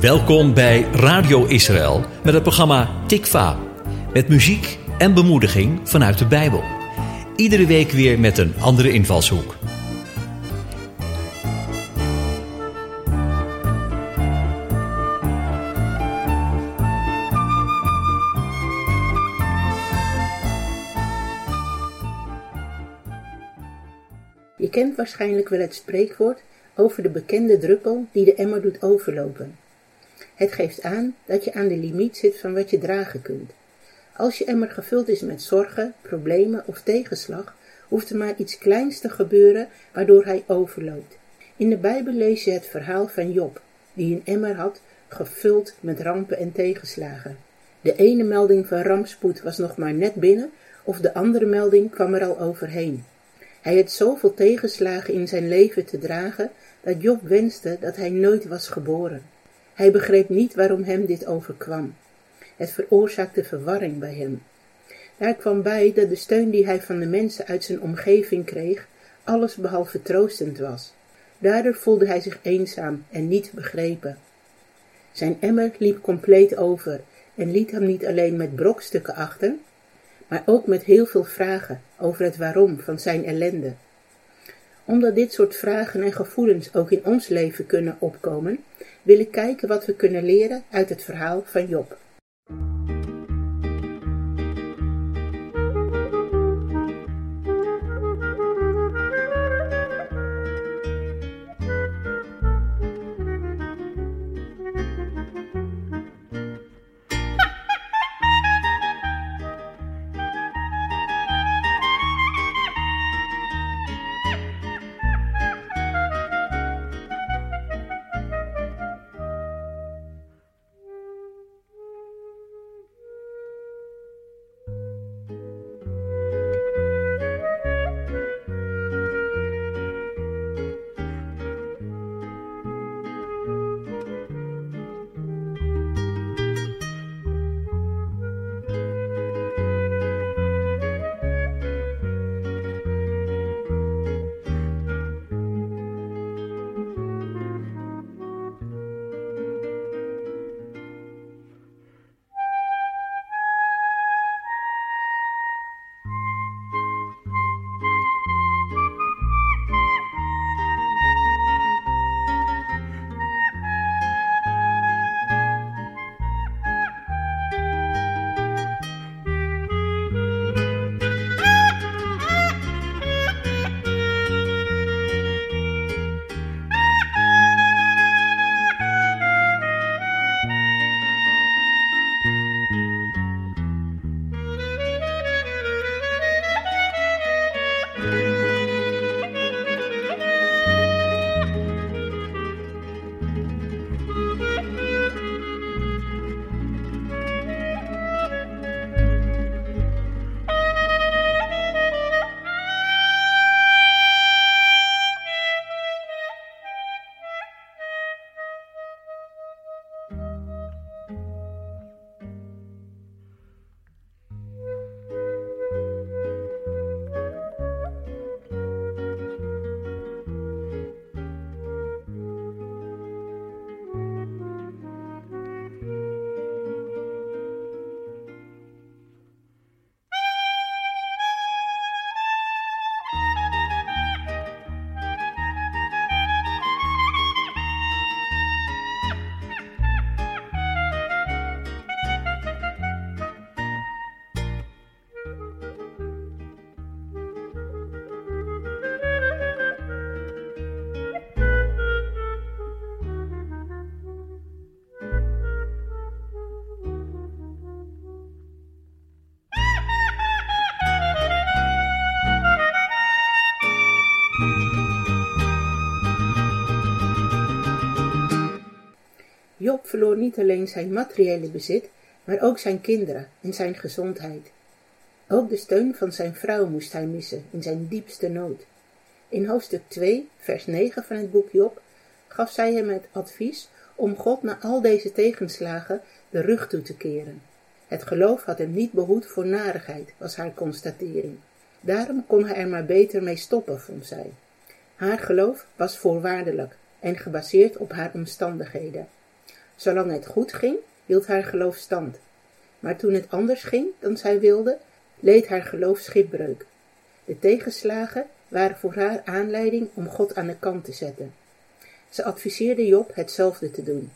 Welkom bij Radio Israël met het programma Tikva. Met muziek en bemoediging vanuit de Bijbel. Iedere week weer met een andere invalshoek. Je kent waarschijnlijk wel het spreekwoord over de bekende druppel die de emmer doet overlopen. Het geeft aan dat je aan de limiet zit van wat je dragen kunt. Als je emmer gevuld is met zorgen, problemen of tegenslag, hoeft er maar iets kleins te gebeuren waardoor hij overloopt. In de Bijbel lees je het verhaal van Job, die een emmer had gevuld met rampen en tegenslagen. De ene melding van rampspoed was nog maar net binnen, of de andere melding kwam er al overheen. Hij had zoveel tegenslagen in zijn leven te dragen, dat Job wenste dat hij nooit was geboren. Hij begreep niet waarom hem dit overkwam. Het veroorzaakte verwarring bij hem. Daar kwam bij dat de steun die hij van de mensen uit zijn omgeving kreeg, alles behalve troostend was. Daardoor voelde hij zich eenzaam en niet begrepen. Zijn emmer liep compleet over en liet hem niet alleen met brokstukken achter, maar ook met heel veel vragen over het waarom van zijn ellende. Omdat dit soort vragen en gevoelens ook in ons leven kunnen opkomen, wil ik kijken wat we kunnen leren uit het verhaal van Job. Verloor niet alleen zijn materiële bezit, maar ook zijn kinderen en zijn gezondheid. Ook de steun van zijn vrouw moest hij missen in zijn diepste nood. In hoofdstuk 2, vers 9 van het boek Job gaf zij hem het advies om God na al deze tegenslagen de rug toe te keren. Het geloof had hem niet behoed voor narigheid, was haar constatering. Daarom kon hij er maar beter mee stoppen, vond zij. Haar geloof was voorwaardelijk en gebaseerd op haar omstandigheden. Zolang het goed ging, hield haar geloof stand. Maar toen het anders ging dan zij wilde, leed haar geloof schipbreuk. De tegenslagen waren voor haar aanleiding om God aan de kant te zetten. Ze adviseerde Job hetzelfde te doen.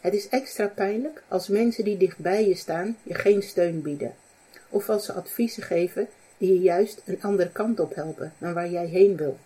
Het is extra pijnlijk als mensen die dichtbij je staan je geen steun bieden, of als ze adviezen geven die je juist een andere kant op helpen dan waar jij heen wil.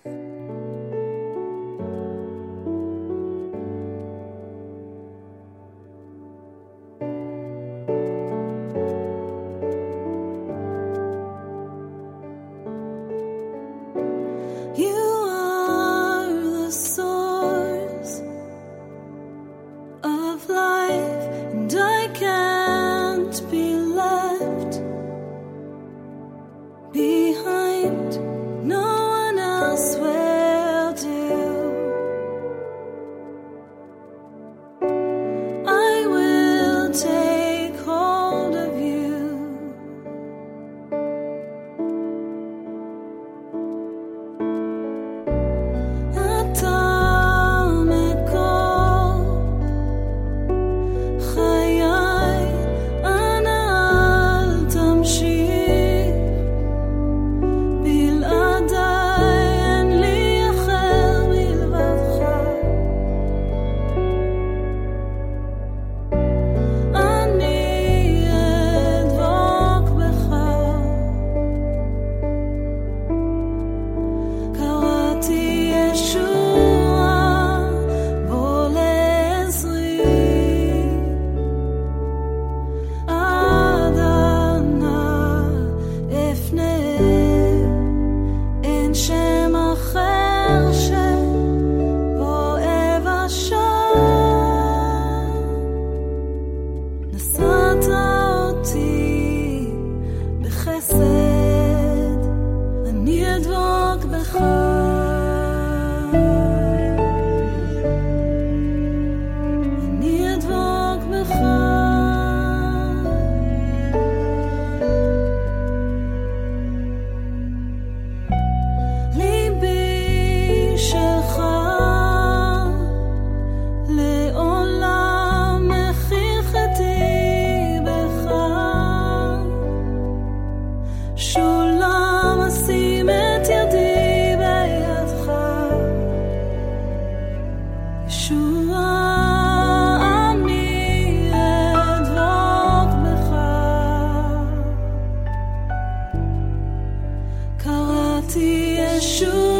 sure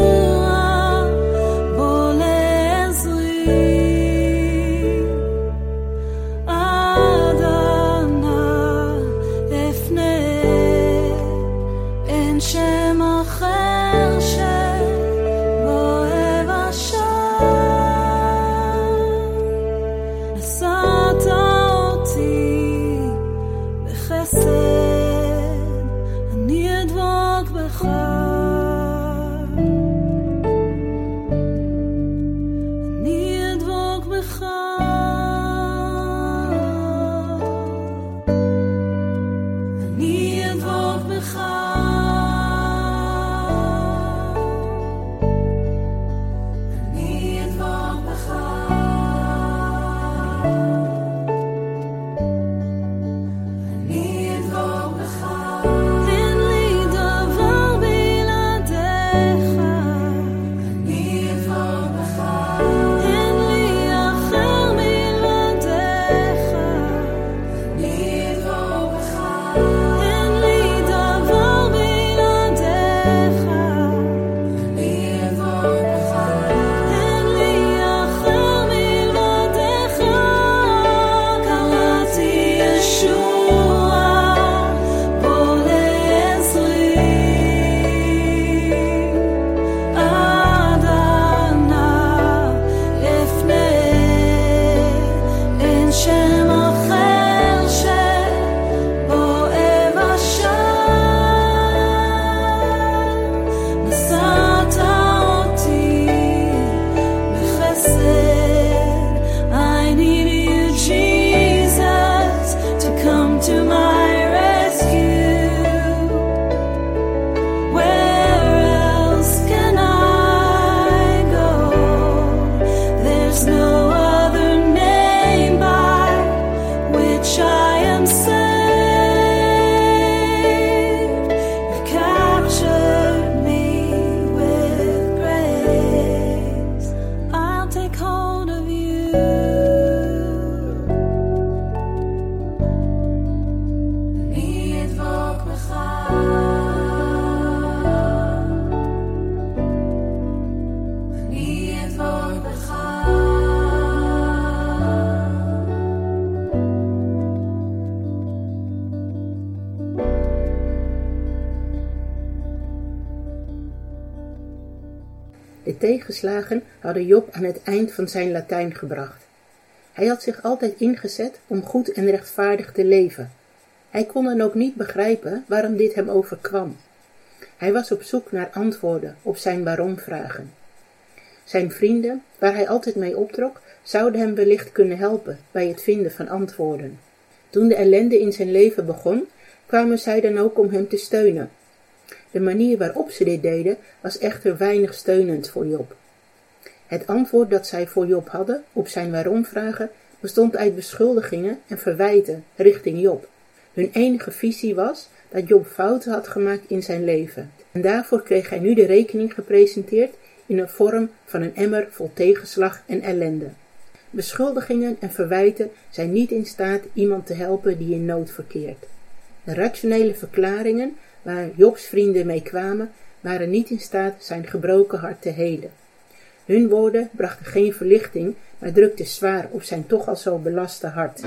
tegenslagen hadden Job aan het eind van zijn Latijn gebracht. Hij had zich altijd ingezet om goed en rechtvaardig te leven. Hij kon dan ook niet begrijpen waarom dit hem overkwam. Hij was op zoek naar antwoorden op zijn waarom-vragen. Zijn vrienden, waar hij altijd mee optrok, zouden hem wellicht kunnen helpen bij het vinden van antwoorden. Toen de ellende in zijn leven begon, kwamen zij dan ook om hem te steunen. De manier waarop ze dit deden was echter weinig steunend voor Job. Het antwoord dat zij voor Job hadden op zijn waarom-vragen bestond uit beschuldigingen en verwijten richting Job. Hun enige visie was dat Job fouten had gemaakt in zijn leven. En daarvoor kreeg hij nu de rekening gepresenteerd in de vorm van een emmer vol tegenslag en ellende. Beschuldigingen en verwijten zijn niet in staat iemand te helpen die in nood verkeert. De rationele verklaringen waar Jobs vrienden mee kwamen, waren niet in staat zijn gebroken hart te helen. Hun woorden brachten geen verlichting, maar drukten zwaar op zijn toch al zo belaste hart.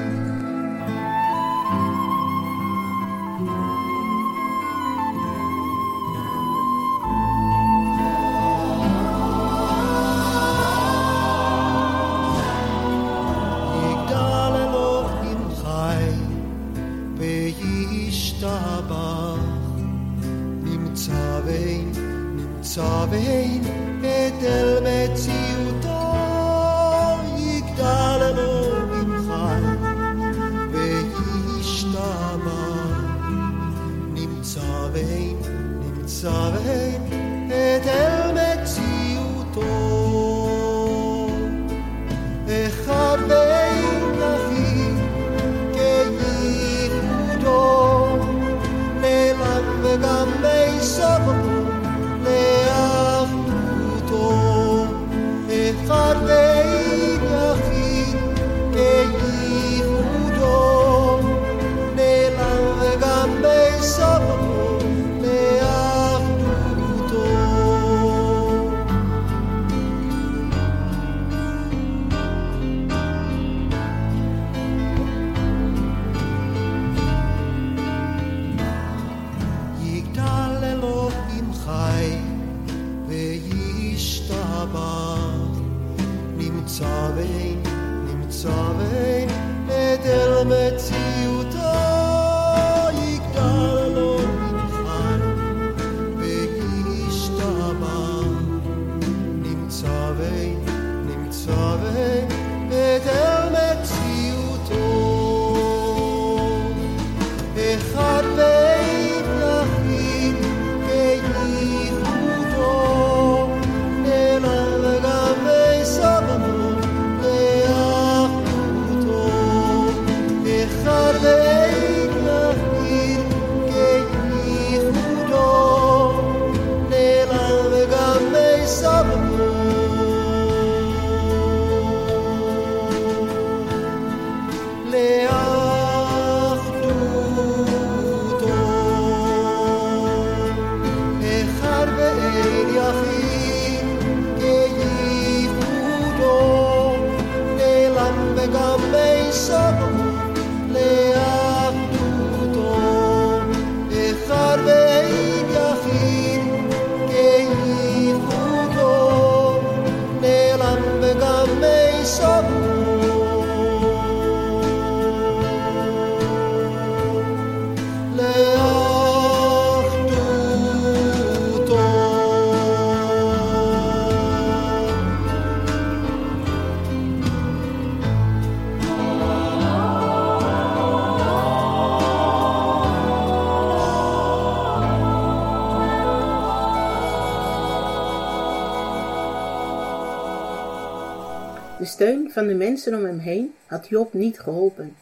Steun van de mensen om hem heen had Job niet geholpen.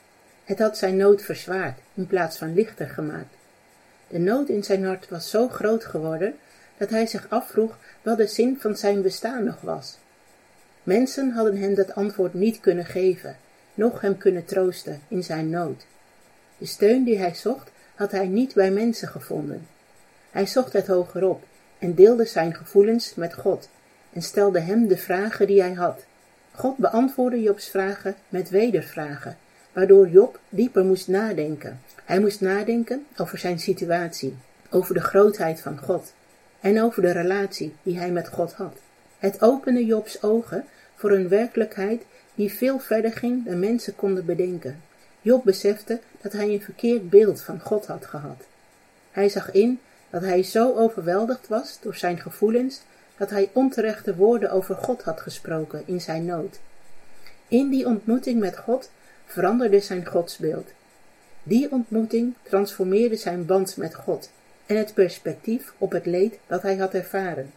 Het had zijn nood verzwaard in plaats van lichter gemaakt. De nood in zijn hart was zo groot geworden dat hij zich afvroeg wat de zin van zijn bestaan nog was. Mensen hadden hem dat antwoord niet kunnen geven, noch hem kunnen troosten in zijn nood. De steun die hij zocht, had hij niet bij mensen gevonden. Hij zocht het hogerop en deelde zijn gevoelens met God en stelde hem de vragen die hij had. God beantwoordde Jobs vragen met wedervragen, waardoor Job dieper moest nadenken. Hij moest nadenken over zijn situatie, over de grootheid van God en over de relatie die hij met God had. Het opende Jobs ogen voor een werkelijkheid die veel verder ging dan mensen konden bedenken. Job besefte dat hij een verkeerd beeld van God had gehad. Hij zag in dat hij zo overweldigd was door zijn gevoelens dat hij onterechte woorden over God had gesproken in zijn nood. In die ontmoeting met God veranderde zijn godsbeeld. Die ontmoeting transformeerde zijn band met God en het perspectief op het leed dat hij had ervaren.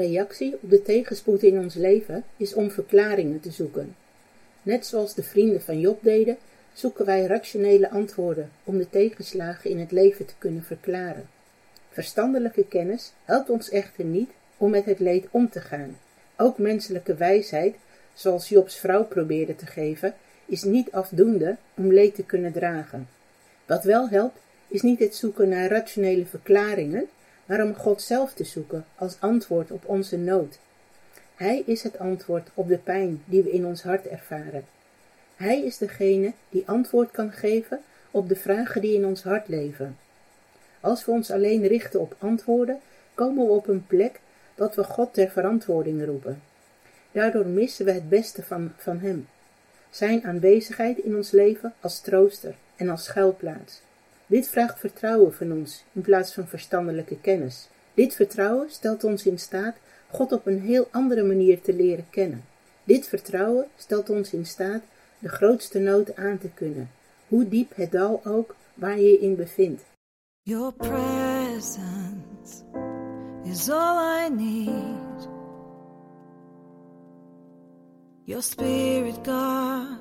Reactie op de tegenspoed in ons leven is om verklaringen te zoeken. Net zoals de vrienden van Job deden, zoeken wij rationele antwoorden om de tegenslagen in het leven te kunnen verklaren. Verstandelijke kennis helpt ons echter niet om met het leed om te gaan. Ook menselijke wijsheid, zoals Jobs vrouw probeerde te geven, is niet afdoende om leed te kunnen dragen. Wat wel helpt, is niet het zoeken naar rationele verklaringen, maar om God zelf te zoeken als antwoord op onze nood. Hij is het antwoord op de pijn die we in ons hart ervaren. Hij is degene die antwoord kan geven op de vragen die in ons hart leven. Als we ons alleen richten op antwoorden, komen we op een plek dat we God ter verantwoording roepen. Daardoor missen we het beste van, van Hem. Zijn aanwezigheid in ons leven als trooster en als schuilplaats. Dit vraagt vertrouwen van ons in plaats van verstandelijke kennis. Dit vertrouwen stelt ons in staat God op een heel andere manier te leren kennen. Dit vertrouwen stelt ons in staat de grootste nood aan te kunnen, hoe diep het dal ook waar je in bevindt. Your presence is all I need. Your spirit, God,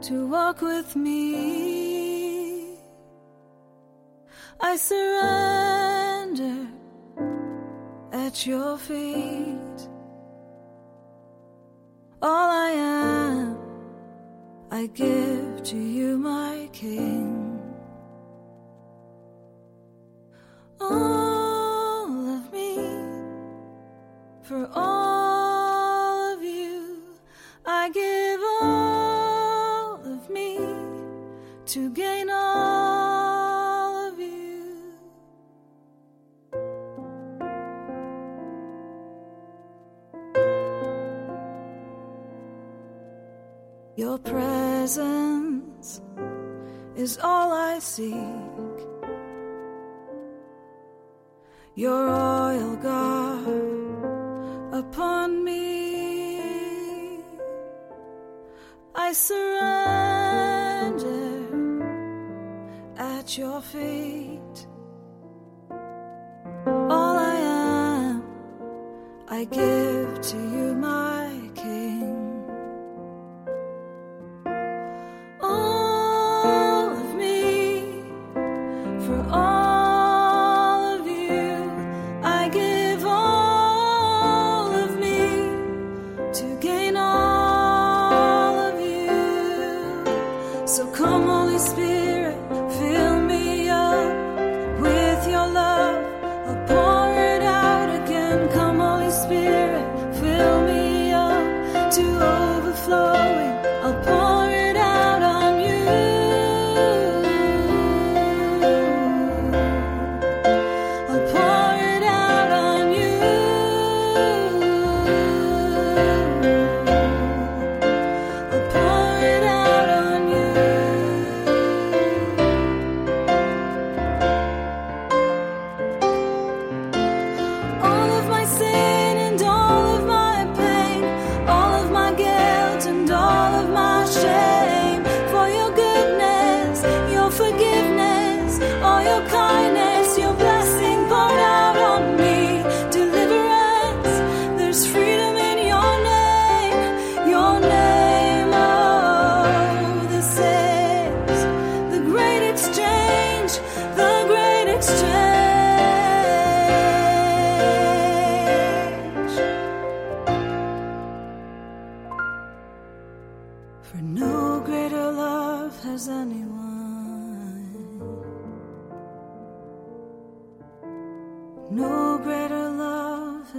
to walk with me. I surrender at your feet. All I am, I give to you, my King. At your feet. All I am, I give to you, my